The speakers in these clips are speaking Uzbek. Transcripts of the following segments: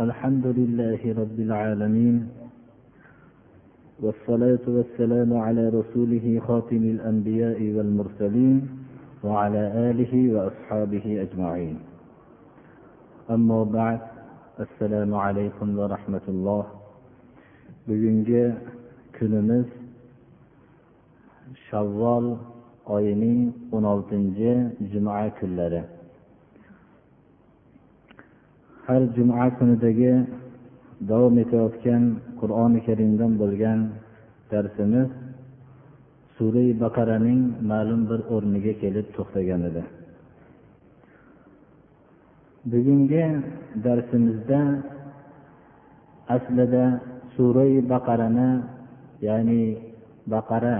الحمد لله رب العالمين والصلاة والسلام على رسوله خاتم الأنبياء والمرسلين وعلى آله وأصحابه أجمعين. أما بعد السلام عليكم ورحمة الله. bugungi kunimiz shavvol oyining o'n oltinchi juma har juma kunidagi davom etayotgan qur'oni karimdan bo'lgan darsimiz sura baqaraning ma'lum bir o'rniga kelib to'xtagan edi. Bugungi darsimizda aslida sura baqarani ya'ni baqara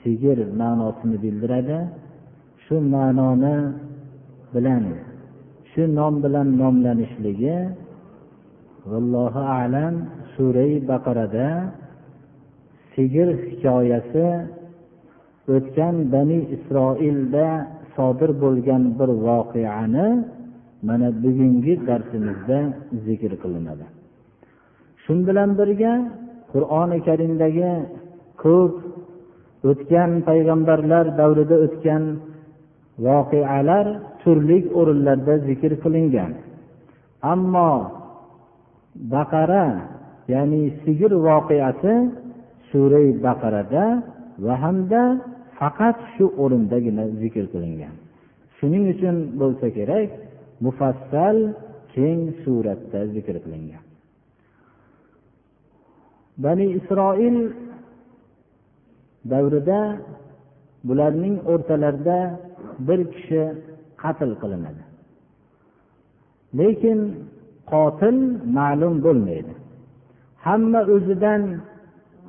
sigir ma'nosini bildiradi. Shu ma'noni bilan shu nom bilan nomlanishligi vallohu alam surai baqarada sigir hikoyasi o'tgan bani isroilda sodir bo'lgan bir voqeani mana bugungi darsimizda zikr qilinadi. Shu bilan birga qur'oni karimdagi ko'p o'tgan payg'ambarlar davrida o'tgan voqealar turli o'rinlarda zikr qilingan. Ammo baqara ya'ni sigir voqeasi surai baqarada va hamda faqat shu o'rindagina zikr qilingan. Shuning uchun bo'lsa kerak mufassal keng suratda zikr qilingan. Bani isroil davrida bularning o'rtalarida bir kishi qatl qilinadi. Lekin qotil ma'lum bo'lmaydi. Hamma o'zidan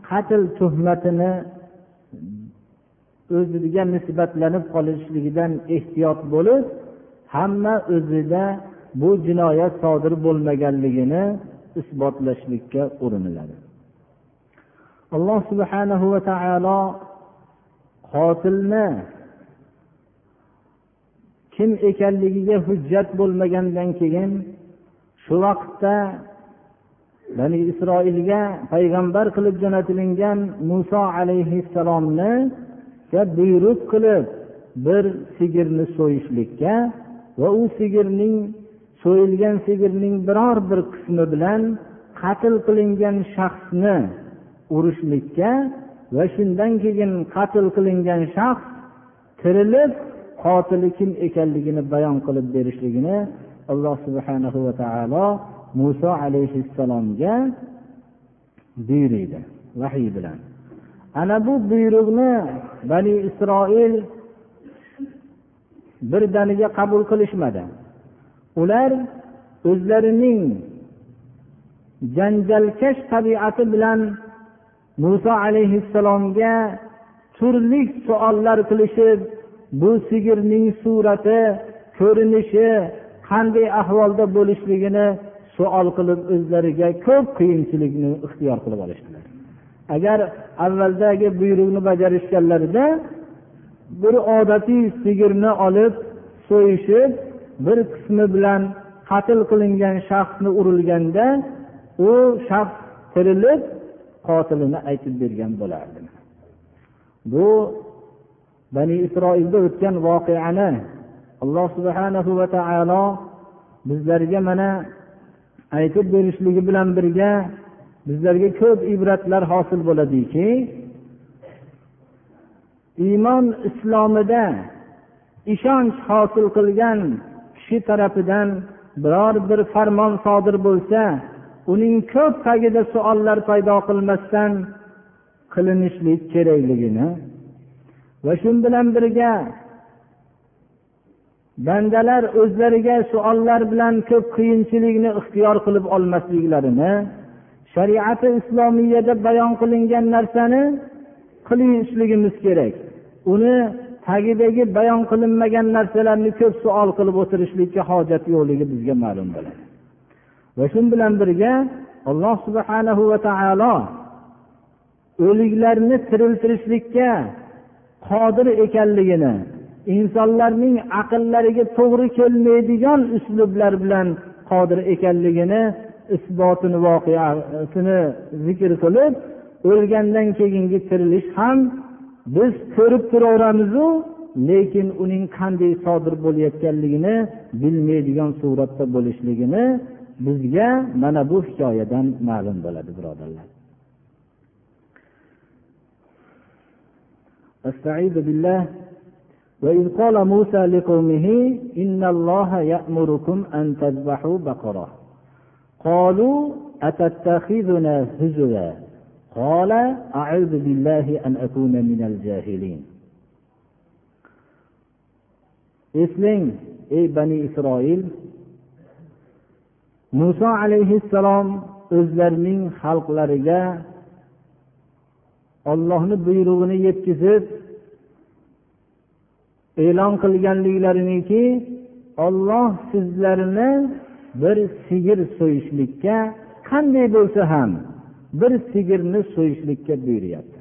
qatl tuhmatini o'ziga nisbatlanib qolishligidan ehtiyot bo'lib hamma o'zida bu jinoyat sodir bo'lmaganligini isbotlashlikka uriniladi. Alloh subhanahu va taolo qotilni kim ekanligiga hujjat bo'lmagandan keyin shu vaqtda bani isroilga payg'ambar qilib jo'natilingan muso alayhissalomni buyruq qilib bir sigirni so'yishlikka va u sigirning so'yilgan sigirning biror bir qismi bilan qatl qilingan shaxsni urishlikka va shundan keyin qatl qilingan shaxs tirilib qotili kim ekanligini bayon qilib berishligini alloh subhanahu va taolo muso alayhissalomga buyuriydi vahiy bilan. Ana bu buyruqni bani isroil birdaniga qabul qilishmadi. Ular o'zlarining janjalkash tabiati bilan muso alayhissalomga turli savollar qilishib bu sigirning surati ko'rinishi qanday ahvolda bo'lishligini suol qilib o'zlariga ko'p qiyinchilikni ixtiyor qilib olishdilar. Agar avvaldagi buyruqni bajarishganlarida bir odatiy sigirni olib so'yishib bir qismi bilan qatl qilingan shaxsni urilganda u shaxs tirilib qotilini aytib bergan bo'lardi. Bu bani isroilda o'tgan voqeani alloh subhanahu va taolo bizlarga mana aytib berishligi bilan birga bizlarga ko'p ibratlar hosil bo'ladiki iymon islomida ishonch hosil qilgan kishi tarafidan biror bir farmon sodir bo'lsa uning ko'p tagida savollar paydo qilmasdan qilinishlik kerakligini va shu bilan birga bandalar o'zlariga savollar bilan ko'p qiyinchilikni ixtiyor qilib olmasliklarini shariati islomiyada bayon qilingan narsani qilishligimiz kerak. Uni tagidagi bayon qilinmagan narsalarni ko'p savol qilib o'tirishlikka hojat yo'qligi bizga ma'lum bo'ladi. Va shu bilan birga alloh subhanahu va taolo o'liklarni tiriltirishlikka qodir ekanligini insonlarning aqllariga to'g'ri kelmaydigan uslublar bilan qodir ekanligini isbotini voqeasini zikr qilib o'lgandan keyingi tirilish ham biz ko'rib turaveramizu lekin uning qanday sodir bo'layotganligini bilmaydigan suratda bo'lishligini bizga mana bu hikoyadan ma'lum bo'ladi birodarlar. أستعيذ بالله. وإذ قال موسى لقومه إن الله يأمركم أن تذبحوا بقرة. قالوا أتتخذنا هزوا؟ قال أعوذ بالله أن أكون من الجاهلين. eslang ey bani isroil muso alayhissalom o'zlarining xalqlariga ollohni buyrug'ini yetkazib e'lon qilganliklariniki olloh sizlarni bir sigir so'yishlikka qanday bo'lsa ham bir sigirni so'yishlikka buyuryapti.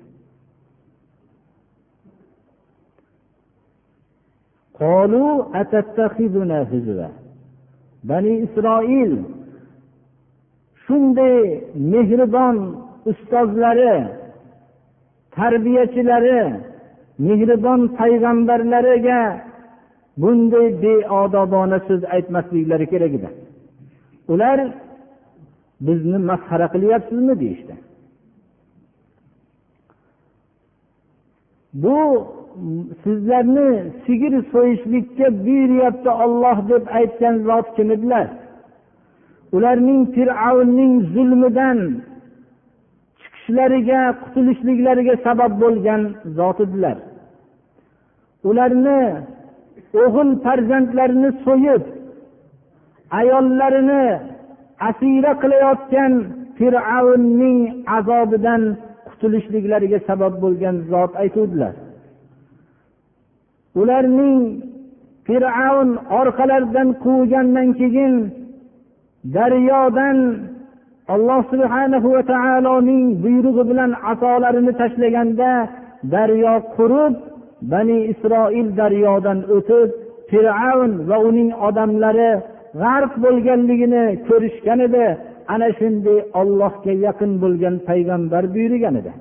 Bani isroil shunday mehribon ustozlari tarbiyachilari mehribon payg'ambarlariga bunday beodobona so'z aytmasliklari kerak edi. Ular bizni masxara qilyapsizmi? deyishdi. Bu sizlarni sigir so'yishlikka buyuryapti olloh deb aytgan zot kim edilar? Ularning fir'avnning zulmidan tushishlariga qutulishliklariga sabab bo'lgan zot edilar ularni o'g'il farzandlarini so'yib ayollarini asira qilayotgan fir'avnning azobidan qutulishliklariga sabab bo'lgan zot aytuvdilar. Ularning fir'avn orqalaridan quvgandan keyin daryodan alloh subhanahu va taoloning buyrug'i bilan asolarini tashlaganda daryo qurib bani isroil daryodan o'tib fir'avn va uning odamlari g'arq bo'lganligini ko'rishgan edi. Ana shunday ollohga yaqin bo'lgan payg'ambar buyurgan edi.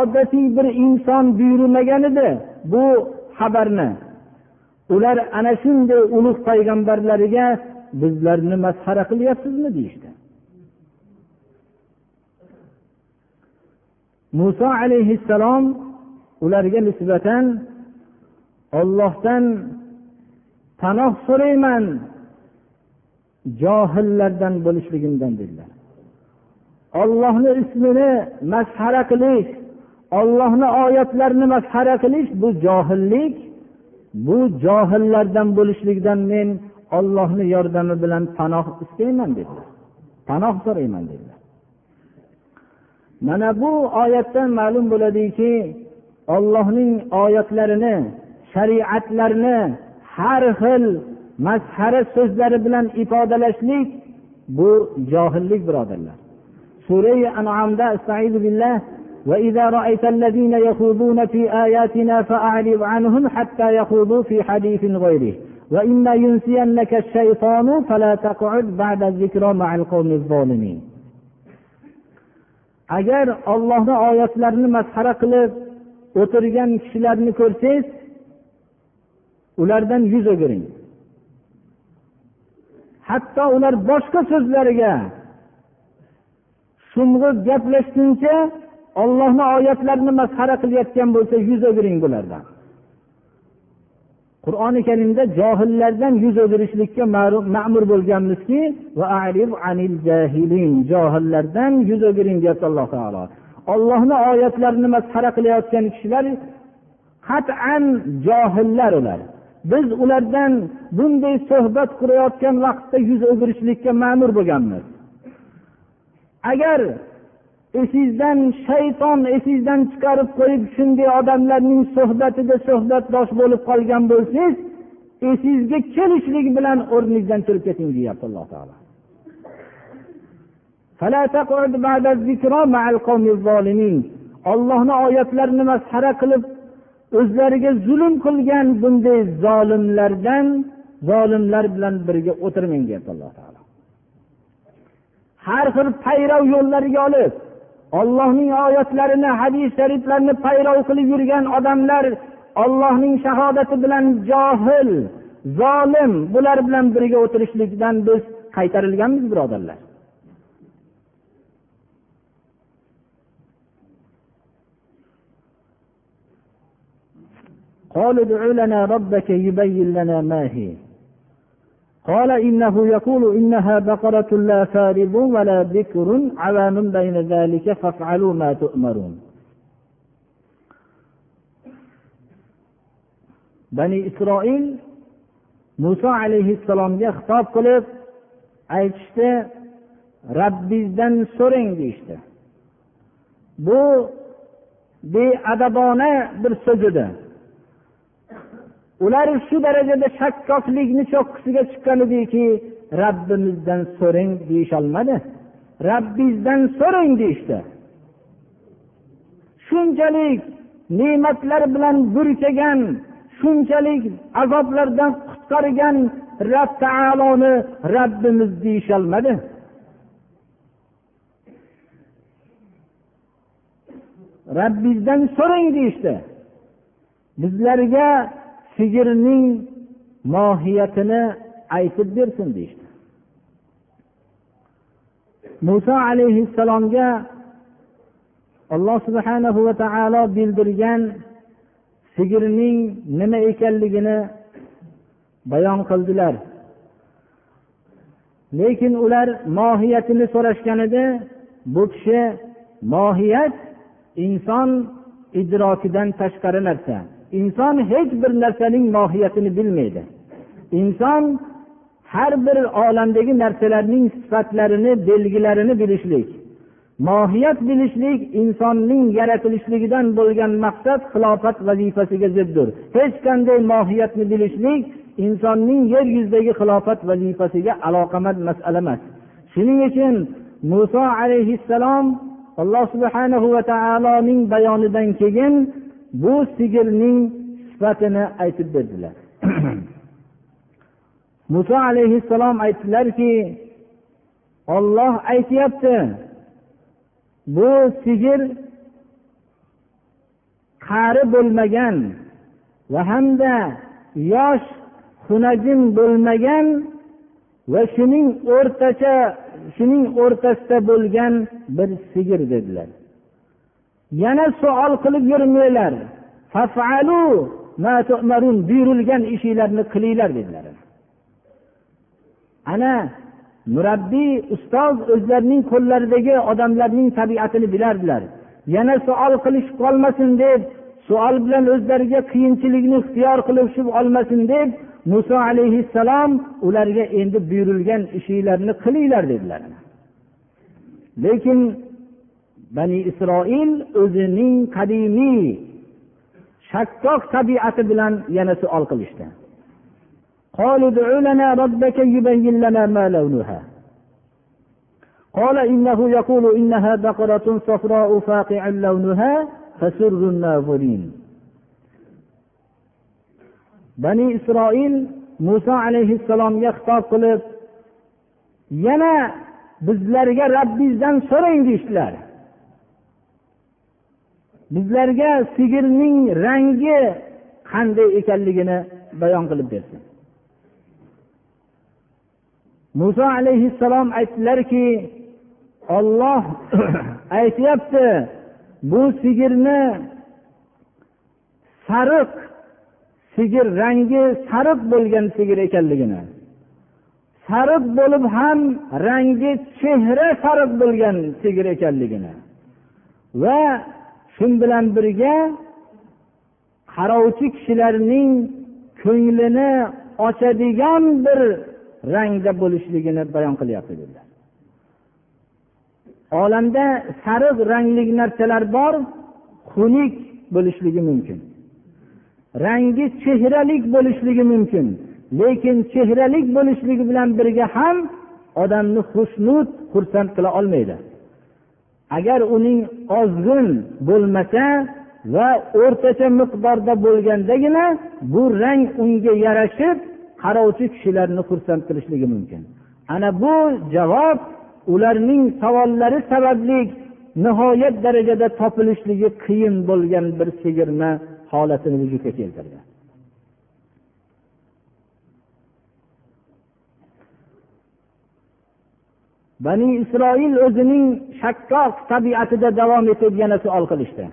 Odatiy bir inson buyurmagan edi bu xabarni. Ular ana shunday ulug' payg'ambarlariga bizlarni masxara qilyapsizmi deyishdi. Muso alayhissalom ularga nisbatan ollohdan panoh so'rayman johillardan bo'lishligimdan dedilar. Ollohni ismini masxara qilish ollohni oyatlarini masxara qilish bu johillik bu johillardan bo'lishlikdan men ollohni yordami bilan panoh istayman dedilar panoh so'rayman dedilar mana bu oyatdan ma'lum bo'ladiki ollohning oyatlarini shariatlarini har xil mazhara so'zlari bilan ifodalashlik bu johillik birodarlar surai anomda billah وإذا رأيت الذين يخوضون في آياتنا فأعرض عنهم حتى يخوضوا في حديث غيره agar ollohni oyatlarini masxara qilib o'tirgan kishilarni ko'rsangiz ulardan yuz o'giring. Hatto ular boshqa so'zlariga sung'ib gaplashguncha ollohni oyatlarini masxara qilayotgan bo'lsa yuz o'giring bulardan. Qur'oni karimda johillardan yuz o'girishlikka ma'mur bo'lganmizki johillardan yuz o'giring deyapti alloh taolo. Ollohni oyatlarini masxara qilayotgan kishilar qat'an johillar ular. Biz ulardan bunday suhbat qurayotgan vaqtda yuz o'girishlikka ma'mur bo'lganmiz. Agar esingizdan shayton esingizdan chiqarib qo'yib shunday odamlarning suhbatida suhbatdosh bo'lib qolgan bo'lsangiz esingizga kelishlik bilan o'rningizdan turib keting deyapti alloh taolo. Ollohni oyatlarini masxara qilib o'zlariga zulm qilgan bunday zolimlardan zolimlar bilan birga o'tirmang deyapti alloh taolo. Har xil payrav yo'llariga olib ollohning oyatlarini hadis shariflarini payrov qilib yurgan odamlar ollohning shahodati bilan johil zolim bular bilan birga o'tirishlikdan biz qaytarilganmiz birodarlar قالوا ادع لنا ربك يبين لنا ما هي قال إنه يقول إنها بقرة لا فارض ولا بكر عوام بين ذلك فافعلوا ما تؤمرون bani isroil muso alayhissalomga xitob qilib aytishdi rabbingizdan so'rang deyishdi bu beadabona bir so'z edi Ular shu darajada shakkoklikni cho'qqisiga chiqqan ediki rabbimizdan so'rang deyisholmadi. Rabbingizdan so'rang deyishdi. Shunchalik ne'matlar bilan burkagan shunchalik azoblardan qutqargan rob taoloni rabbimiz deyisholmadi. Rabbingizdan so'rang deyishdi. Bizlarga sigirning mohiyatini aytib bersin deyishdi. Muso alayhissalomga alloh subhanahu va taolo bildirgan sigirning nima ekanligini bayon qildilar. Lekin ular mohiyatini so'rashganida bu kishi mohiyat inson idrokidan tashqari narsa. Inson hech bir narsaning mohiyatini bilmaydi. Inson har bir olamdagi narsalarning sifatlarini belgilarini bilishlik mohiyat bilishlik insonning yaratilishligidan bo'lgan maqsad xilofat vazifasiga ziddir. Hech qanday mohiyatni bilishlik insonning yer yuzidagi xilofat vazifasiga aloqamand masala emas. Shuning uchun muso alayhissalom alloh subhanahu va taoloning bayonidan keyin bu sigirning sifatini aytib berdilar. Muso alayhissalom aytdilarki olloh aytyapti bu sigir qari bo'lmagan va hamda yosh xunajin bo'lmagan va shuning o'rtacha shuning o'rtasida bo'lgan bir sigir dedilar. Yana savol qilib yurmanglar. Buyurilgan ishinglarni qilinglar dedilar. Ana murabbiy ustoz o'zlarining qo'llaridagi odamlarning tabiatini bilardilar. Yana savol qilish qolmasin deb savol bilan o'zlariga qiyinchilikni ixtiyor qilib olmasin deb muso alayhissalom ularga endi buyurilgan ishinglarni qilinglar dedilar. Lekin bani isroil o'zining qadimiy shakkok tabiati bilan yana savol qilishdi قالوا ادع لنا ربك يبين لنا ما لونها قال إنه يقول إنها بقرة صفراء فاقع لونها تسر الناظرين bani isroil muso alayhissalomga xitob qilib yana bizlarga rabbingizdan so'rang deyishdilar Bizlarga sigirning rangi qanday ekanligini bayon qilib bersin. Muso alayhissalom aytdilarki olloh aytyapti bu sigirni sariq sigir rangi sariq bo'lgan sigir ekanligini sariq bo'lib ham rangi chehra sariq bo'lgan sigir ekanligini va shu bilan birga qarovchi kishilarning ko'nglini ochadigan bir rangda bo'lishligini bayon qilyapti dedilar. Olamda sariq rangli narsalar bor xunuk bo'lishligi mumkin. Rangi chehralik bo'lishligi mumkin lekin chehralik bo'lishligi bilan birga ham odamni xushnud xursand qila olmaydi. Agar uning ozg'in bo'lmasa va o'rtacha miqdorda bo'lgandagina bu rang unga yarashib qarovchi kishilarni xursand qilishligi mumkin. Ana bu javob ularning savollari sababli nihoyat darajada topilishligi qiyin bo'lgan bir sigirni holatini vujudga keltirdi. bani isroil o'zining shakkok tabiatida davom etib yana savol qilishdi.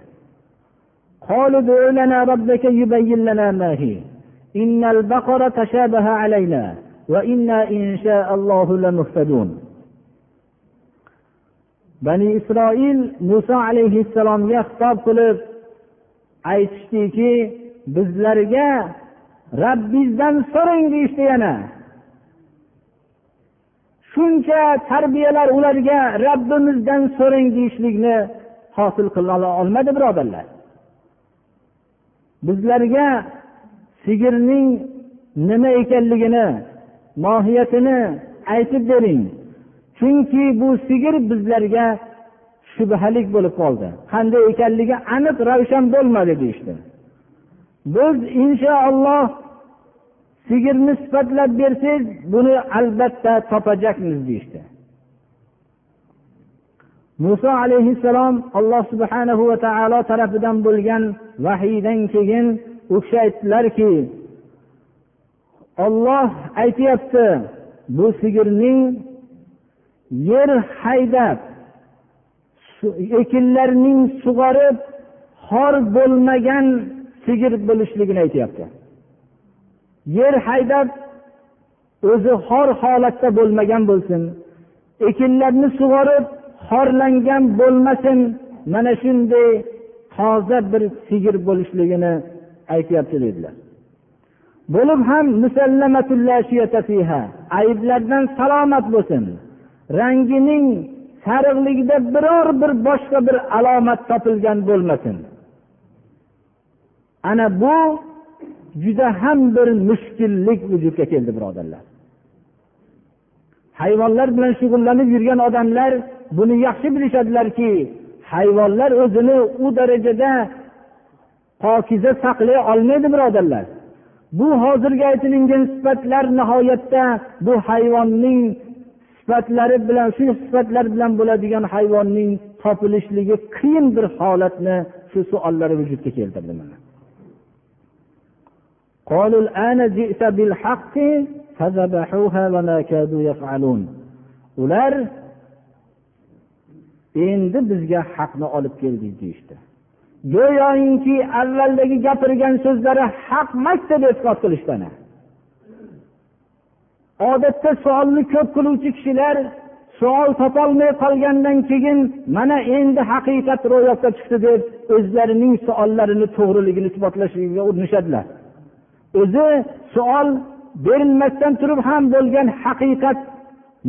Bani isroil muso alayhissalomga xitob qilib aytishdiki bizlarga rabbingizdan so'rang deyishdi işte yana. Shuncha tarbiyalar ularga rabbimizdan so'rang deyishlikni hosil qila olmadi birodarlar. Bizlarga sigirning nima ekanligini mohiyatini aytib bering. Chunki bu sigir bizlarga shubhalik bo'lib qoldi. Qanday ekanligi aniq ravshan bo'lmadi deyishdi. Biz inshaalloh sigirni sifatlab bersangiz buni albatta topajakmiz deyishdi. Muso alayhissalom alloh subhanahu va taolo tarafidan bo'lgan vahiydan keyin u kishi aytdilarki olloh aytyapti bu sigirning yer haydab ekinlarning sug'orib xor bo'lmagan sigir bo'lishligini aytyapti. Yer haydab o'zi xor holatda bo'lmagan bo'lsin. Ekinlarni sug'orib xorlangan bo'lmasin. Mana shunday toza bir sigir bo'lishligini aytyapti dedilar. Bo'lib ham ayblardan salomat bo'lsin. Rangining sariqligida biror bir boshqa bir alomat topilgan bo'lmasin. Ana bu juda ham bir mushkullik vujudga keldi birodarlar. Hayvonlar bilan shug'ullanib yurgan odamlar buni yaxshi bilishadilarki hayvonlar o'zini u darajada pokiza saqlay olmaydi birodarlar. Bu hozirgi aytilingan sifatlar nihoyatda bu hayvonning sifatlari bilan shu sifatlar bilan bo'ladigan hayvonning topilishligi qiyin bir holatni shu savollar vujudga keltirdi mana. قالوا الآن جئت بالحق فذبحوها وما كادوا يفعلون ular endi bizga haqni olib keldik deyishdi go'yoki avvaldagi gapirgan so'zlari haq emasdi deb e'tiqod qilishdi odatda savolni ko'p qiluvchi kishilar savol topolmay qolgandan keyin mana endi haqiqat ro'yobga chiqdi deb o'zlarining savollarini to'g'riligini isbotlashga urinishadilar O'zi savol berilmasdan turib ham bo'lgan haqiqat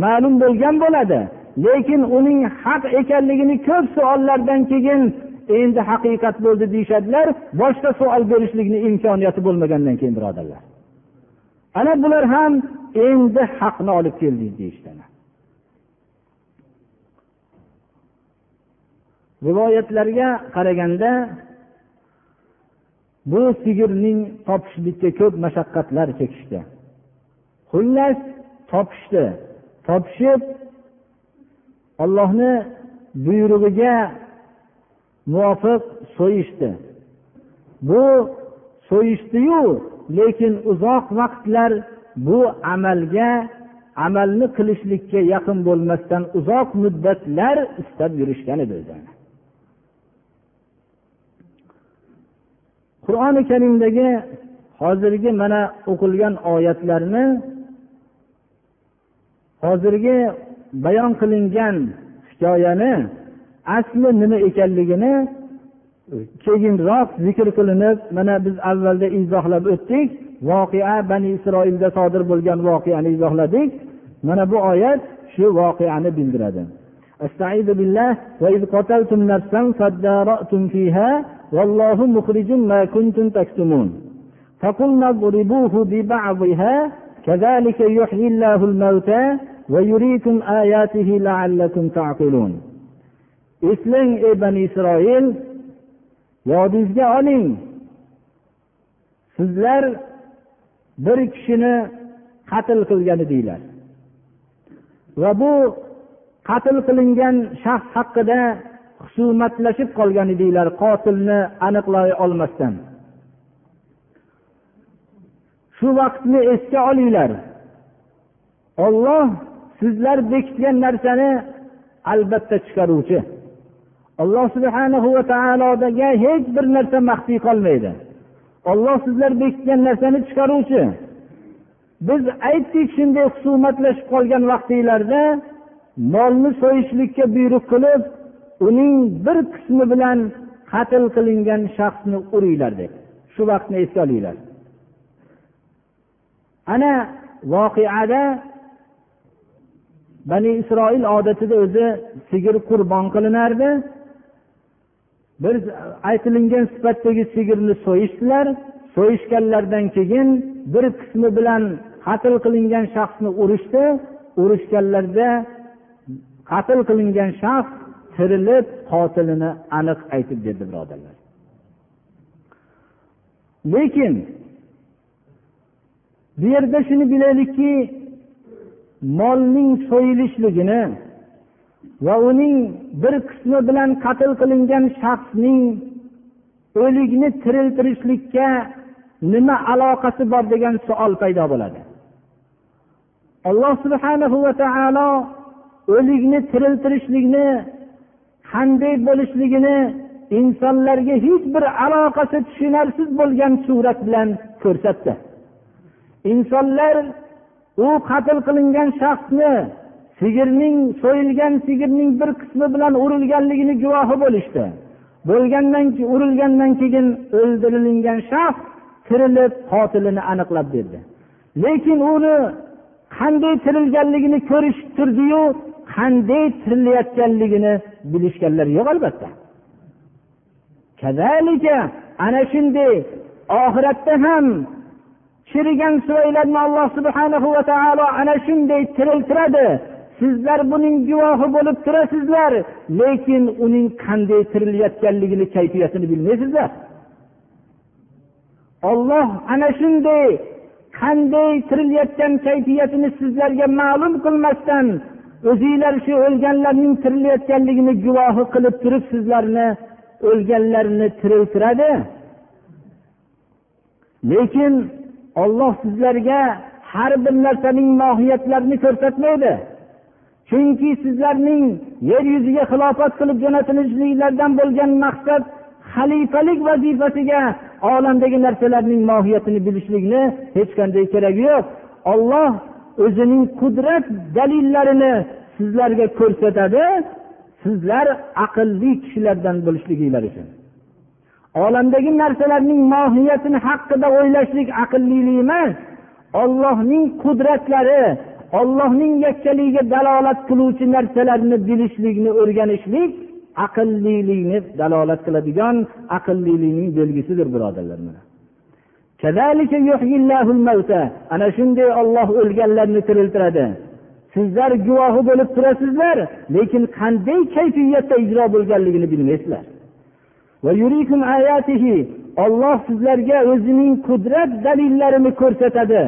ma'lum bo'lgan bo'ladi. Lekin uning haq ekanligini ko'p savollardan keyin endi haqiqat bo'ldi deyishadilar boshqa savol berishlikni imkoniyati bo'lmagandan keyin birodarlar. Ana bular ham endi haqni olib keldik deyishdi rivoyatlarga qaraganda bu sigirning topishlikka ko'p mashaqqatlar chekishdi. Xullas topishdi. Topishib ollohni buyrug'iga muvofiq so'yishdi. Bu so'yishdiyu lekin uzoq vaqtlar bu amalga amalni qilishlikka yaqin bo'lmasdan uzoq muddatlar istab yurishgan edi qur'oni karimdagi hozirgi mana o'qilgan oyatlarni hozirgi bayon qilingan hikoyani asli nima ekanligini keyinroq zikr qilinib mana biz avvalda izohlab o'tdik voqea bani isroilda sodir bo'lgan voqeani izohladik mana bu oyat shu voqeani bildiradi استعيذ بالله وإذ قتلتم نفسا فادارأتم فيها والله مخرج ما كنتم تكتمون فقلنا اضربوه ببعضها كذلك يحيي الله الموتى ويريكم آياته لعلكم تعقلون eslang ey bani isroil yodingizga oling sizlar bir kishini qatl qilgan edinglar va bu qatl qilingan shaxs haqida husumatlashib qolgan edinglar qotilni aniqlay olmasdan. Shu vaqtni esga olinglar. Olloh sizlar bekitgan narsani albatta chiqaruvchi. Alloh subhanahu va taologa hech bir narsa maxfiy qolmaydi. Olloh sizlar bekitgan narsani chiqaruvchi. Biz aytdik shunday husumatlashib qolgan vaqtinglarda molni so'yishlikka buyruq qilib uning bir qismi bilan qatl qilingan shaxsni uringlar deb. Shu vaqtni esga olinglar. Ana voqeada bani isroil odatida o'zi sigir qurbon qilinardi. Bir aytilingan sifatdagi sigirni so'yishdilar. So'yishganlaridan keyin bir qismi bilan qatl qilingan shaxsni urishdi. Urishganlarida qatl qilingan shaxs tirilib qotilini aniq aytib berdi birodarlar. Lekin bu yerda shuni bilaylikki molning so'yilishligini va uning bir qismi bilan qatl qilingan shaxsning o'likni tiriltirishlikka nima aloqasi bor degan savol paydo bo'ladi. Alloh subhanahu va taolo o'likni tiriltirishlikni qanday bo'lishligini insonlarga hech bir aloqasi tushunarsiz bo'lgan surat bilan ko'rsatdi. Insonlar u qatl qilingan shaxsni sigirning so'yilgan sigirning bir qismi bilan urilganligini guvohi bo'lishdi. Bo'lgandan urilgandan keyin o'ldirilgan shaxs tirilib qotilini aniqlab berdi. Lekin uni qanday tirilganligini ko'rishib turdiyu qanday tirilayotganligini bilishganlar yo'q albatta. Ana shunday oxiratda ham chirigan suvaylarni alloh subhanahu va taolo ana shunday tiriltiradi. Sizlar buning guvohi bo'lib turasizlar lekin uning qanday tirilayotganligini kayfiyatini bilmaysizlar. Olloh ana shunday qanday tirilayotgan kayfiyatini sizlarga ma'lum qilmasdan o'zinglar shu o'lganlarning tirilayotganligini guvohi qilib turib sizlarni o'lganlarni tiriltiradi. Lekin olloh sizlarga har bir narsaning mohiyatlarini ko'rsatmaydi. Chunki sizlarning yer yuziga xilofat qilib jo'natilishliklaridan bo'lgan maqsad xalifalik vazifasiga olamdagi narsalarning mohiyatini bilishlikni hech qanday keragi yo'q. Olloh o'zining qudrat dalillarini sizlarga ko'rsatadi sizlar aqlli kishilardan bo'lishliginglar uchun. Olamdagi narsalarning mohiyatini haqida o'ylashlik aqllilik emas. Ollohning qudratlari ollohning yakkaligiga dalolat qiluvchi narsalarni bilishlikni o'rganishlik aqllilikni dalolat qiladigan aqllilikning belgisidir birodarlar. mana ana shunday olloh o'lganlarni tiriltiradi sizlar guvohi bo'lib turasizlar lekin qanday kayfiyatda ijro bo'lganligini bilmaysizlar olloh sizlarga o'zining qudrat dalillarini ko'rsatadi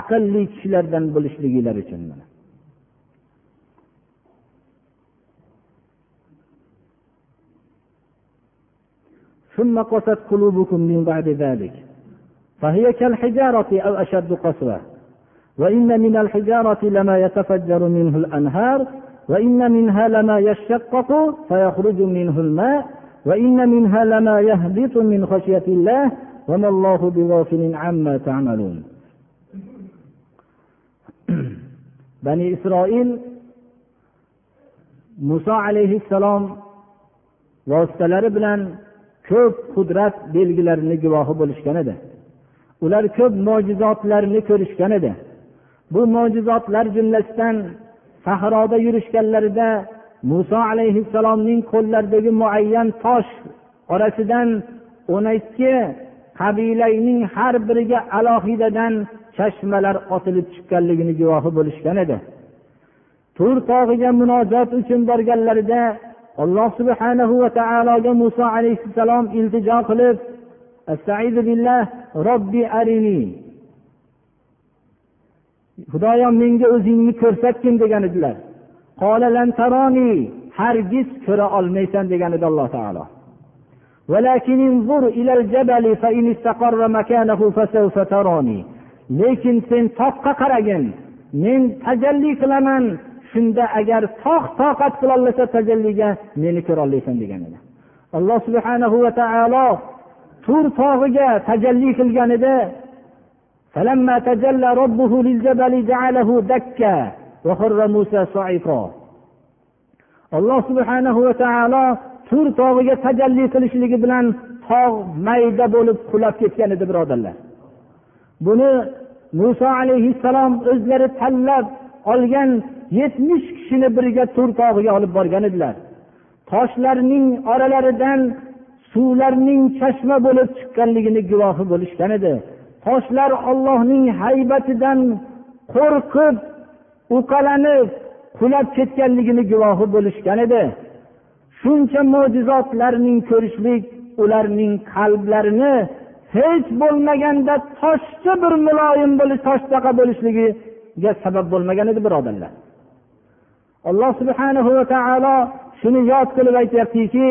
aqlli kishilardan bo'lishliginglar uchun ثم قست قلوبكم من بعد ذلك فهي كالحجارة أو أشد قسوة. وإن من الحجارة لما يتفجر منه الأنهار وإن منها لما يشقق فيخرج منه الماء وإن منها لما يهبط من خشية الله وما الله بغافل عما تعملون. بني إسرائيل muso alayhissalom vositalari bilan ko'p qudrat belgilarini guvohi bo'lishgan edi ular ko'p mo'jizotlarni ko'rishgan edi. Bu mo'jizotlar jumlasidan sahroda yurishganlarida muso alayhissalomning qo'llaridagi muayyan tosh orasidan o'n ikki qabilaning har biriga alohidadan chashmalar otilib chiqqanligini guvohi bo'lishgan edi. Tur tog'iga munojot uchun borganlarida alloh subhanahu va taologa muso alayhissalom iltijo qilib robbi arini. Xudoyo menga o'zingni ko'rsatgin degan edilar. Hargiz ko'ra olmaysan degan edi alloh taolo. Lekin sen tog'qa qaragin men tajalli qilaman shunda agar tog' toqat qilolmasa tajalliga meni ko'rolmaysan degan edi. Alloh subhanahu va taolo tur tog'iga tajalli qilgan edi alloh subhanahu va taolo tur tog'iga tajalli qilishligi bilan tog' mayda bo'lib qulab ketgan edi birodarlar. Buni muso alayhissalom o'zlari tanlab olgan yetmish kishini birga tur tog'iga olib borgan edilar. Toshlarning oralaridan suvlarning chashma bo'lib chiqqanligini guvohi bo'lishgan edi. Toshlar ollohning haybatidan qo'rqib uqalanib qulab ketganligini guvohi bo'lishgan edi. Shuncha mo'jizotlarning ko'rishlik ularning qalblarini hech bo'lmaganda toshcha bir muloyim bo'lish toshtaqa bo'lishligiga sabab bo'lmagan edi birodarlar. Alloh subhanahu va taolo shuni yod qilib aytyaptiki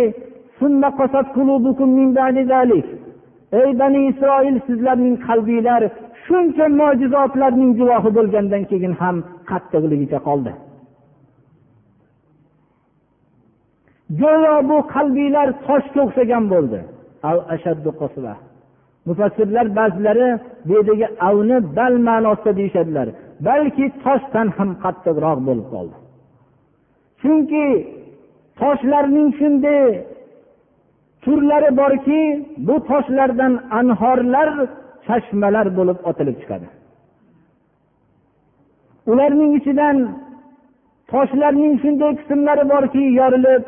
ey bani isroil sizlarning qalbinglar shuncha mo'jizotlarning guvohi bo'lgandan keyin ham qattiqligicha qoldi. Go'yo bu qalbinglar toshga o'xshagan bo'ldi. Mufassirlar ba'zilari bu yerdagi avni bal ma'nosida deyishadilar balki toshdan ham qattiqroq bo'lib qoldi. Chunki toshlarning shunday turlari borki bu toshlardan anhorlar chashmalar bo'lib otilib chiqadi. Ularning ichidan toshlarning shunday qismlari borki yorilib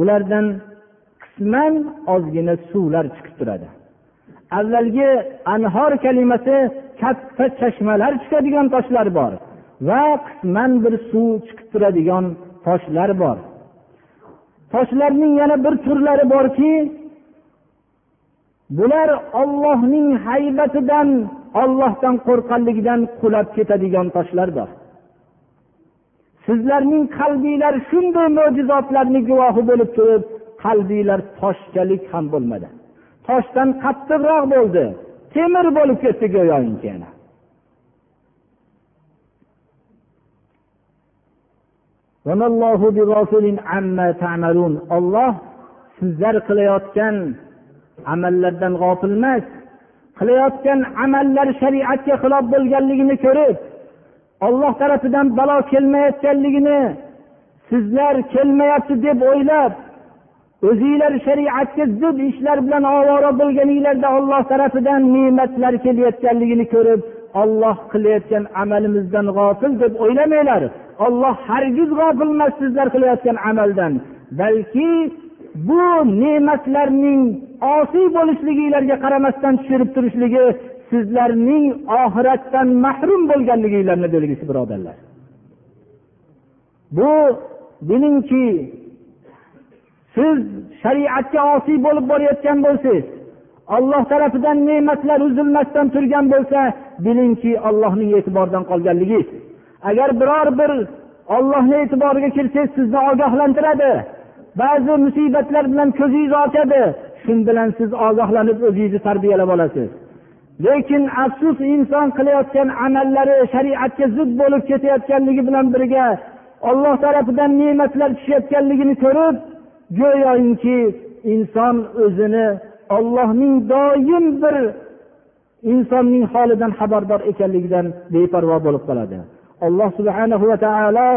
ulardan qisman ozgina suvlar chiqib turadi. Avvalgi anhor kalimasi katta chashmalar chiqadigan toshlar bor va qisman bir suv chiqib turadigan toshlar bor. Toshlarning yana bir turlari borki bular ollohning haybatidan ollohdan qo'rqqanligidan qulab ketadigan toshlardir. Sizlarning qalbinglar shunday mo'jizotlarni guvohi bo'lib turib qalbinglar toshchalik ham bo'lmadi. Toshdan qattiqroq bo'ldi temir bo'lib ketdi go'yoki yana. Olloh sizlar qilayotgan amallardan g'ofil emas. Qilayotgan amallar shariatga xilof bo'lganligini ko'rib olloh tarafidan balo kelmayotganligini sizlar kelmayapti deb o'ylab o'zinglar shariatga zid ishlar bilan ovora bo'lganinglarda olloh tarafidan ne'matlar kelayotganligini ko'rib olloh qilayotgan amalimizdan g'ofil deb o'ylamanglar. Olloh hargiz g'ofil emas sizlar qilayotgan amaldan balki bu ne'matlarning osiy bo'lishliginglarga qaramasdan tushirib turishligi sizlarning oxiratdan mahrum bo'lganliginglarni belgisi birodarlar. Bu bilingki siz shariatga osiy bo'lib borayotgan bo'lsangiz olloh tarafidan ne'matlar uzilmasdan turgan bo'lsa bilingki ollohning e'tibordan qolganligingiz agar biror bir ollohni e'tiboriga kirsangiz sizni ogohlantiradi. Ba'zi musibatlar bilan ko'zingiz ochadi shu bilan siz ogohlanib o'zingizni tarbiyalab olasiz. Lekin afsus inson qilayotgan amallari shariatga zid bo'lib ketayotganligi bilan birga olloh tarafidan ne'matlar tushayotganligini ko'rib go'yoki inson o'zini ollohning doim bir insonning holidan xabardor ekanligidan beparvo bo'lib qoladi. Alloh subhanahu va taolo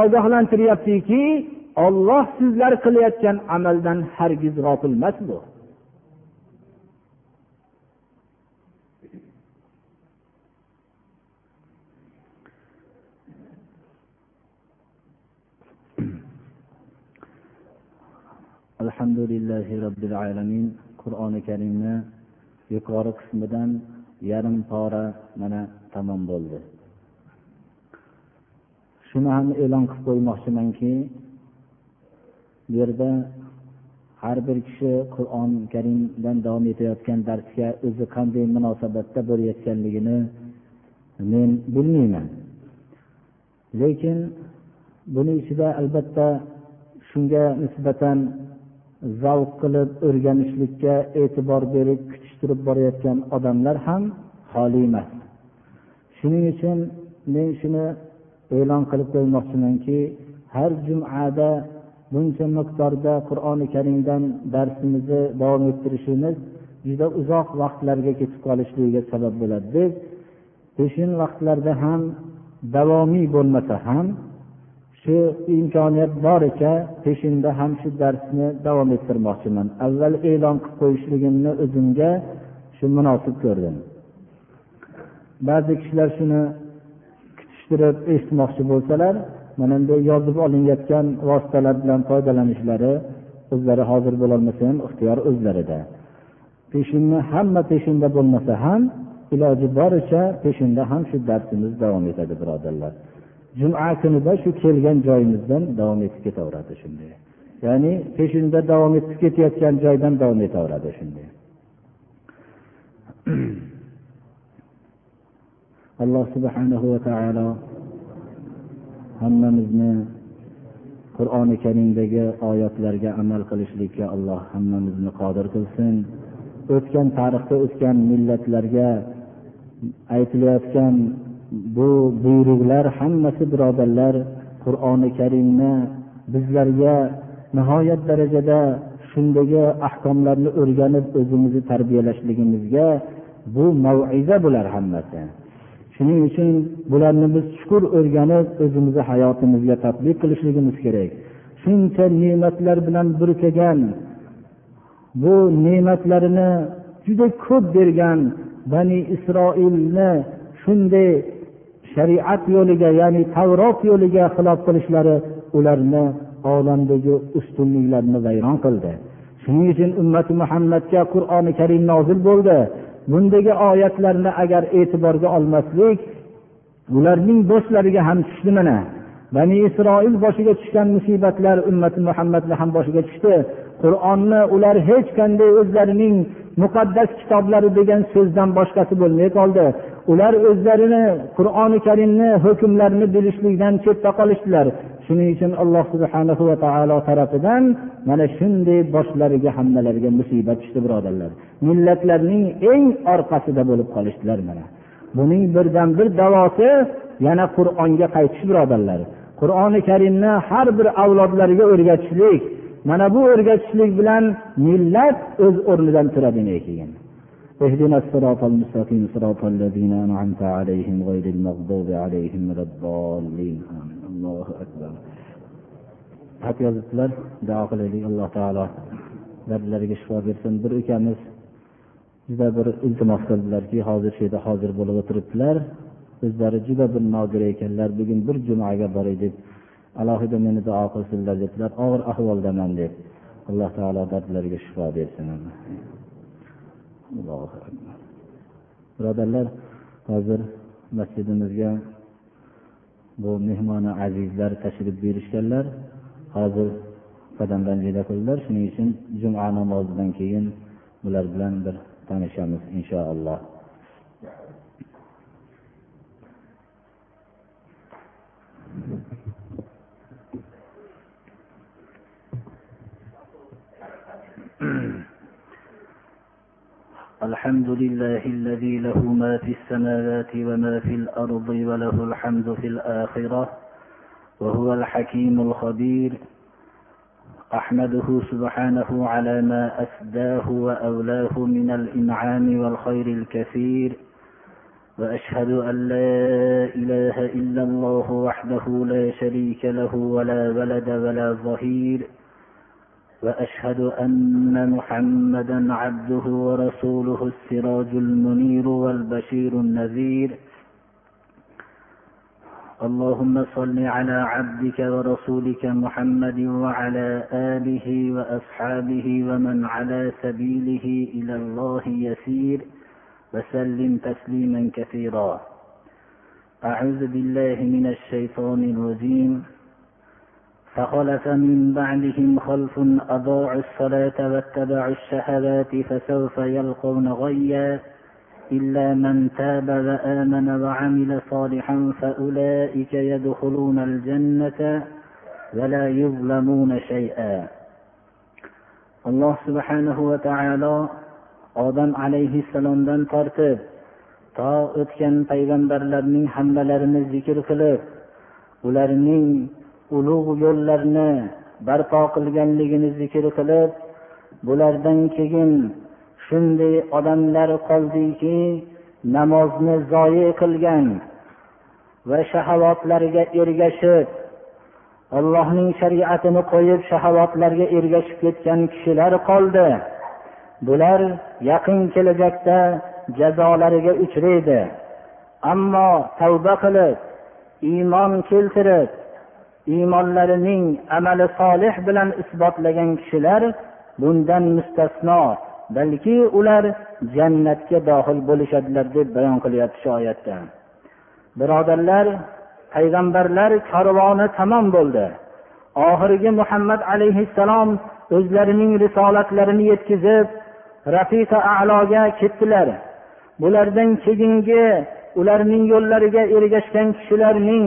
ogohlantiryaptiki olloh sizlar qilayotgan amaldan hargiz g'ofil emas bu alhamdulillahi robbil alamin. Qur'oni karimni yuqori qismidan yarim pora mana tamom bo'ldi. Shuni ham e'lon qilib qo'ymoqchimanki bu yerda har bir kishi qur'oni karimdan davom etayotgan darsga o'zi qanday munosabatda bo'layotganligini men bilmayman. Lekin buni ichida albatta shunga nisbatan zavq qilib o'rganishlikka e'tibor berib kutishtirib borayotgan odamlar ham xoli emas. Shuning uchun men shuni e'lon qilib qo'ymoqchimanki har jumada buncha miqdorda qur'oni karimdan darsimizni davom ettirishimiz juda uzoq vaqtlarga ketib qolishligiga sabab bo'ladi. Deb peshin vaqtlarda ham davomiy bo'lmasa ham shu imkoniyat bor ekan peshinda ham shu darsni davom ettirmoqchiman. Avval e'lon qilib qo'yishligimni o'zimga shu munosib ko'rdim. Ba'zi kishilar shuni kutishtirib eshitmoqchi bo'lsalar mana bunday yozib olinayotgan vositalar bilan foydalanishlari o'zlari hozir bo'lolmasa ham ixtiyor o'zlarida. Peshinni hamma peshinda bo'lmasa ham iloji boricha peshinda ham shu darsimiz davom etadi birodarlar. Juma kunida shu kelgan joyimizdan davom etib ketaveradi shunday. Ya'ni peshinda davom etib ketayotgan joydan davom etaveradi shunday. alloh subhanahu va taolo hammamizni qur'oni karimdagi oyatlarga amal qilishlikka alloh hammamizni qodir qilsin. O'tgan tarixda o'tgan millatlarga aytilayotgan bu buyruqlar hammasi birodarlar qur'oni karimni bizlarga nihoyat darajada shundagi ahkomlarni o'rganib o'zimizni tarbiyalashligimizga bu maviza bular hammasi. Shuning uchun bularni biz chuqur o'rganib o'zimizni hayotimizga tadbiq qilishligimiz kerak. Shuncha ne'matlar bilan burkagan bu ne'matlarini juda ko'p bergan bani isroilni shunday shariat yo'liga ya'ni tavrot yo'liga xilof qilishlari ularni olamdagi ustunliklarni vayron qildi. Shuning uchun ummati muhammadga qur'oni karim nozil bo'ldi. Bundagi oyatlarni agar e'tiborga olmaslik ularning boshlariga ham tushdi mana. Bani isroil boshiga tushgan musibatlar ummati muhammadni ham boshiga tushdi. Qur'onni ular hech qanday o'zlarining muqaddas kitoblari degan so'zdan boshqasi bo'lmay qoldi. Ular o'zlarini qur'oni karimni hukmlarini bilishlikdan chetda qolishdilar. Shuning uchun alloh subhana va taolo tarafidan mana shunday boshlariga hammalariga musibat tushdi birodarlar. Millatlarning eng orqasida bo'lib qolishdilar mana. Buning birdan bir davosi yana qur'onga qaytish birodarlar. Qur'oni karimni har bir avlodlariga o'rgatishlik mana bu o'rgatishlik bilan millat o'z o'rnidan turadi keyin اهدنا الصراط المستقيم صراط الذين أنعمت عليهم غير المغضوب عليهم ولا الضالين آمين الله أكبر xat yozibdilar duo qilaylik alloh taolo dardlariga shifo bersin bir ukamiz juda bir iltimos qildilarki hozir shu yerda hozir bo'lib o'tiribdilar o'zlari juda bir nodir ekanlar bugun bir jumaga boray deb alohida meni duo qilsinlar dedilar og'ir ahvoldaman deb alloh taolo dardlariga shifo bersin Birodarlar hozir masjidimizga bu mehmoni azizlar tashrif buyurishganlar. Hozir qadamdan juda qildilar. Shuning uchun juma namozidan keyin bular bilan bir tanishamiz inshaalloh. الحمد لله الذي له ما في السماوات وما في الأرض وله الحمد في الآخرة وهو الحكيم الخبير. أحمده سبحانه على ما أسداه وأولاه من الإنعام والخير الكثير وأشهد أن لا إله إلا الله وحده لا شريك له ولا ولد ولا ظهير. وأشهد أن محمدا عبده ورسوله السراج المنير والبشير النذير. اللهم صل على عبدك ورسولك محمد وعلى آله وأصحابه ومن على سبيله إلى الله يسير. وسلم تسليما كثيرا. أعوذ بالله من الشيطان الرجيم. فخلف من بعدهم خلف أضاعوا الصلاة واتبعوا الشهوات فسوف يلقون غيا إلا من تاب وآمن وعمل صالحا فأولئك يدخلون الجنة ولا يظلمون شيئا alloh subhanahu va taolo odam alayhissalomdan tortib to o'tgan payg'ambarlarning hammalarini zikr qilib ularning ulug' yo'llarni barpo qilganligini zikr qilib bulardan keyin shunday odamlar qoldiki namozni zoyi qilgan va shahovatlarga ergashib allohning shariatini qo'yib shahovatlarga ergashib ketgan kishilar qoldi. Bular yaqin kelajakda jazolariga uchraydi. Ammo tavba qilib iymon keltirib iymonlarining amali solih bilan isbotlagan kishilar bundan mustasno balki ular jannatga dohil bo'lishadilar deb bayon qilyapti shu oyatda. Birodarlar payg'ambarlar karvoni tamom bo'ldi. Oxirgi muhammad alayhissalom o'zlarining risolatlarini yetkazib rafiqa aloga ketdilar. Bulardan keyingi ularning yo'llariga ergashgan kishilarning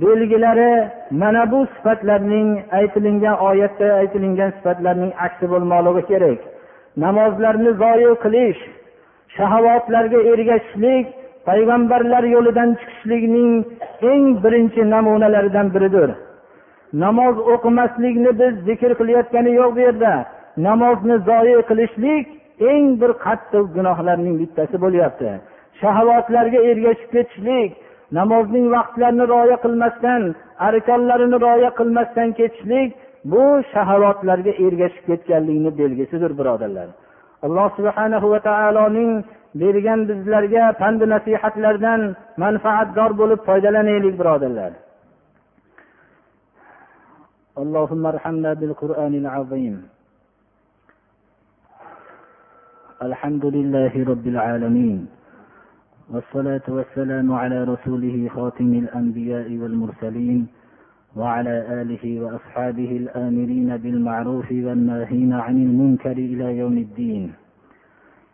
belgilari mana bu sifatlarning aytilingan oyatda aytilingan sifatlarning aksi bo'lmoqligi kerak. Namozlarni zoyi qilish shahovatlarga ergashishlik payg'ambarlar yo'lidan chiqishlikning eng birinchi namunalaridan biridir. Namoz o'qimaslikni biz zikr qilayotgani yo'q bu yerda. Namozni zoyi qilishlik eng bir qattiq gunohlarning bittasi bo'lyapti. Shahovatlarga ergashib ketishlik namozning vaqtlarini rioya qilmasdan arkonlarini rioya qilmasdan ketishlik bu shahovatlarga ergashib ketganlikni belgisidir birodarlar alloh subhanahu va taoloning bergan bizlarga pand nasihatlardan manfaatdor bo'lib foydalanaylik birodarlar اللهم ارحمنا بالقرآن العظيم الحمد لله رب العالمين والصلاة والسلام على رسوله خاتم الأنبياء والمرسلين وعلى آله وأصحابه الآمرين بالمعروف والناهين عن المنكر إلى يوم الدين.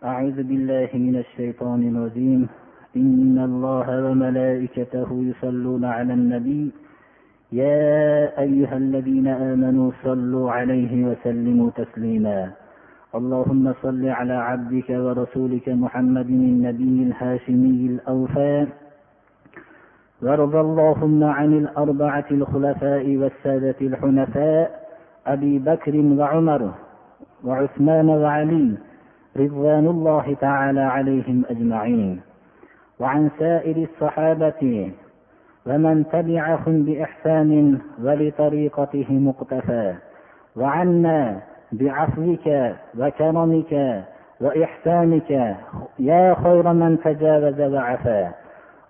أعوذ بالله من الشيطان الرجيم. إن الله وملائكته يصلون على النبي. يا أيها الذين آمنوا صلوا عليه وسلموا تسليما. اللهم صل على عبدك ورسولك محمد النبي الهاشمي الأوفى. وارض اللهم عن الأربعة الخلفاء والسادة الحنفاء أبي بكر وعمر وعثمان وعلي رضوان الله تعالى عليهم أجمعين. وعن سائر الصحابة ومن تبعهم بإحسان ولطريقته مقتفى. وعنا بعفوك وكرمك وإحسانك يا خير من تجاوز وعفا.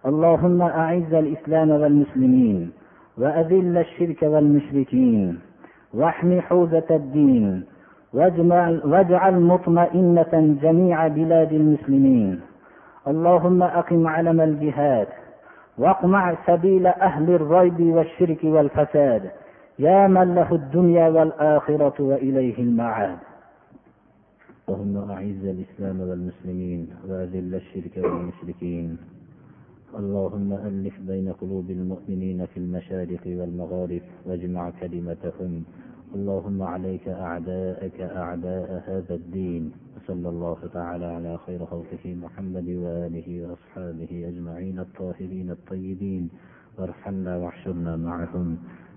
اللهم أعز الإسلام والمسلمين وأذل الشرك والمشركين واحم حوزة الدين واجعل, مطمئنة جميع بلاد المسلمين. اللهم أقم علم الجهاد واقمع سبيل أهل الريب والشرك والفساد يا من له الدنيا والآخرة وإليه المعاد. اللهم أعز الإسلام والمسلمين وأذل الشرك والمشركين. اللهم ألف بين قلوب المؤمنين في المشارق والمغارب واجمع كلمتهم. اللهم عليك أعداءك أعداء هذا الدين. وصلى الله تعالى على خير خلقه محمد وآله وأصحابه أجمعين الطاهرين الطيبين. وارحمنا واحشرنا معهم.